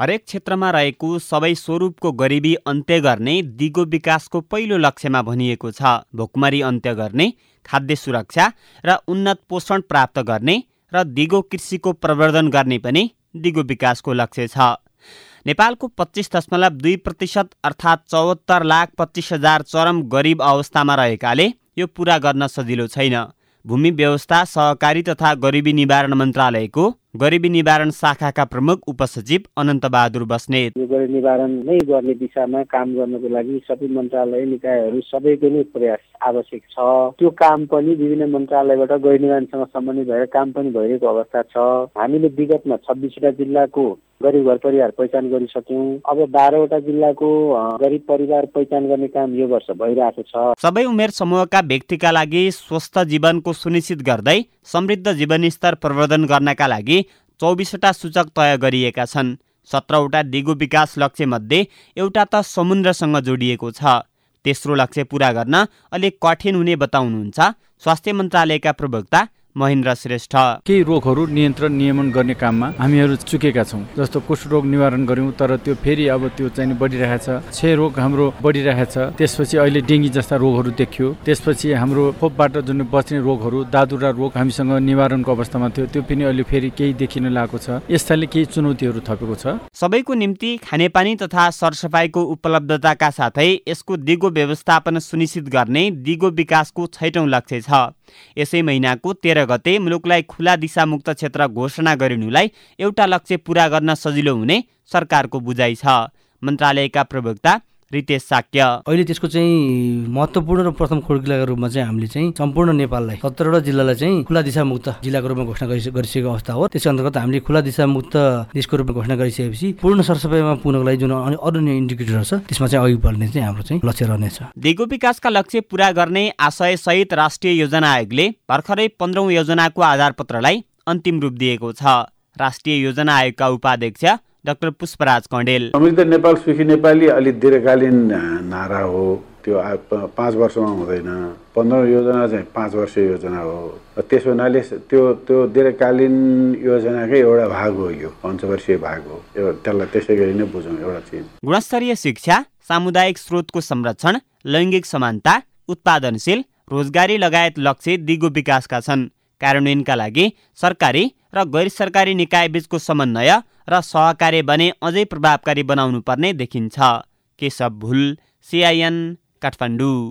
हरेक क्षेत्रमा रहेको सबै स्वरूपको गरिबी अन्त्य गर्ने दिगो विकासको पहिलो लक्ष्यमा भनिएको छ। भोकमरी अन्त्य गर्ने खाद्य सुरक्षा र उन्नत पोषण प्राप्त गर्ने र दिगो कृषिको प्रवर्धन गर्ने पनि दिगो विकासको लक्ष्य छ। नेपालको पच्चिस दशमलव दुई प्रतिशत अर्थात् चौहत्तर लाख पच्चिस हजार चरम गरिब अवस्थामा रहेकाले यो पुरा गर्न सजिलो छैन। भूमि व्यवस्था सहकारी तथा गरिबी निवारण मन्त्रालयको गरिबी निवारण शाखाका प्रमुख उपसचिव अनन्त बहादुर बस्नेत। यो गरिबी निवारण नै गर्ने दिशामा काम गर्नको लागि सबै मन्त्रालय निकायहरू सबैको नै प्रयास आवश्यक छ। त्यो काम पनि विभिन्न मन्त्रालयबाट गरिबी निवारणसँग सम्बन्धित भएर काम पनि भइरहेको अवस्था छ। हामीले विगतमा छब्बिसवटा जिल्लाको गरिब घर परिवार पहिचान गरिसक्यौँ अब बाह्रवटा जिल्लाको गरिब परिवार पहिचान गर्ने काम यो वर्ष भइरहेको छ। सबै उमेर समूहका व्यक्तिका लागि स्वस्थ जीवनको सुनिश्चित गर्दै समृद्ध जीवनस्तर प्रवर्धन गर्नका लागि चौबिसवटा सूचक तय गरिएका छन्। सत्रवटा दिगो विकास लक्ष्यमध्ये एउटा त समुद्रसँग जोडिएको छ। तेस्रो लक्ष्य पुरा गर्न अलिक कठिन हुने बताउनुहुन्छ। स्वास्थ्य मन्त्रालयका प्रवक्ता महेन्द्र श्रेष्ठ। केही रोगहरू नियन्त्रण नियमन गर्ने काममा हामीहरू चुकेका छौँ। जस्तो कुष्ठ रोग निवारण गऱ्यौँ तर त्यो फेरि अब त्यो चाहिँ बढिरहेछ। छे रोग हाम्रो बढिरहेछ। त्यसपछि अहिले डेङ्गी जस्ता रोगहरू देखियो। त्यसपछि हाम्रो खोपबाट जुन बच्ने रोगहरू दादुरा रोग हामीसँग निवारणको अवस्थामा थियो त्यो पनि अहिले फेरि केही देखिन लागेको छ। यस्ताले केही चुनौतीहरू थपेको छ। सबैको निम्ति खानेपानी तथा सरसफाइको उपलब्धताका साथै यसको दिगो व्यवस्थापन सुनिश्चित गर्ने दिगो विकासको छैटौँ लक्ष्य छ। यसै महिनाको तेह्र गते मुलुकलाई खुला दिशामुक्त क्षेत्र घोषणा गरिनुलाई एउटा लक्ष्य पुरा गर्न सजिलो हुने सरकारको बुझाइ छ। मन्त्रालयका प्रवक्ता रितेश साक्य। अहिले त्यसको चाहिँ महत्त्वपूर्ण र प्रथम खोडकिलाको रूपमा चाहिँ हामीले चाहिँ सम्पूर्ण नेपाललाई सत्तरवटा जिल्लालाई चाहिँ खुला दिशामुक्त जिल्लाको रूपमा घोषणा गरिसकेको अवस्था हो। त्यसको अन्तर्गत हामीले खुला दिशामुक्त देशको रूपमा घोषणा गरिसकेपछि पूर्ण सरसफाइमा पुग्नको लागि जुन अरू इन्डिकेटरहरू छ त्यसमा चाहिँ अघि बढ्ने चाहिँ हाम्रो चाहिँ लक्ष्य रहनेछ। दिगो विकासका लक्ष्य पुरा गर्ने आशय सहित राष्ट्रिय योजना आयोगले भर्खरै पन्ध्रौँ योजनाको आधारपत्रलाई अन्तिम रूप दिएको छ। राष्ट्रिय योजना आयोगका उपाध्यक्ष डाक्टर पुष्पराज कण्डेल समृद्ध नेपाल सुखी नेपाली अलि दीर्घकालीन नारा हो। त्यो पाँच वर्षमा हुँदैन। पन्ध्र योजना चाहिँ पाँच वर्ष योजना हो। त्यस हुनाले त्यो त्यो दीर्घकालीन योजनाकै एउटा भाग हो यो पञ्चवर्षीय भाग हो। त्यसलाई त्यसै गरी नै बुझौँ एउटा चिज गुणस्तरीय शिक्षा सामुदायिक स्रोतको संरक्षण लैङ्गिक समानता उत्पादनशील रोजगारी लगायत लक्ष्य दिगो विकासका छन्। कार्यान्वयनका लागि सरकारी र गैर सरकारी निकाय बीचको समन्वय र सहकार्य बने अझै प्रभावकारी बनाउनु पर्ने देखिन्छ। केशव भुल सिआइएन काठमाडौँ।